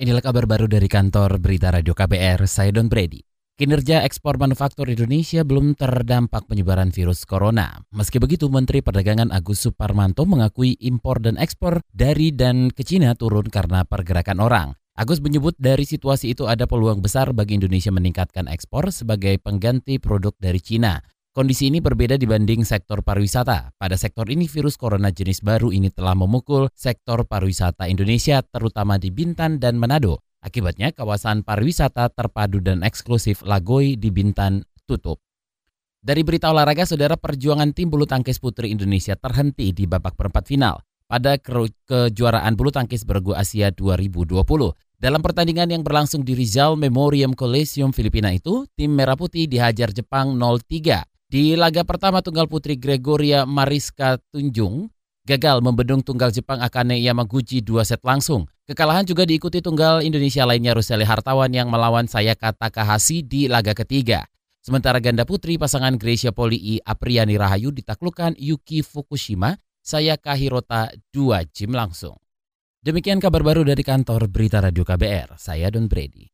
Inilah kabar baru dari kantor Berita Radio KBR, saya Don Brady. Kinerja ekspor manufaktur Indonesia belum terdampak penyebaran virus corona. Meski begitu, Menteri Perdagangan Agus Suparmanto mengakui impor dan ekspor dari dan ke Cina turun karena pergerakan orang. Agus menyebut dari situasi itu ada peluang besar bagi Indonesia meningkatkan ekspor sebagai pengganti produk dari Cina. Kondisi ini berbeda dibanding sektor pariwisata. Pada sektor ini virus corona jenis baru ini telah memukul sektor pariwisata Indonesia terutama di Bintan dan Manado. Akibatnya kawasan pariwisata terpadu dan eksklusif Lagoy di Bintan tutup. Dari berita olahraga, saudara perjuangan tim bulu tangkis putri Indonesia terhenti di babak perempat final pada kejuaraan bulu tangkis bergu Asia 2020. Dalam pertandingan yang berlangsung di Rizal Memorial Coliseum Filipina itu, tim Merah Putih dihajar Jepang 0-3 di laga pertama tunggal putri Gregoria Mariska Tunjung gagal membendung tunggal Jepang Akane Yamaguchi dua set langsung. Kekalahan juga diikuti tunggal Indonesia lainnya Ruseli Hartawan yang melawan Sayaka Takahashi di laga ketiga. Sementara ganda putri pasangan Gracia Poli Apriani Rahayu ditaklukkan Yuki Fukushima Sayaka Hirota dua jim langsung. Demikian kabar baru dari kantor Berita Radio KBR. Saya Don Brady.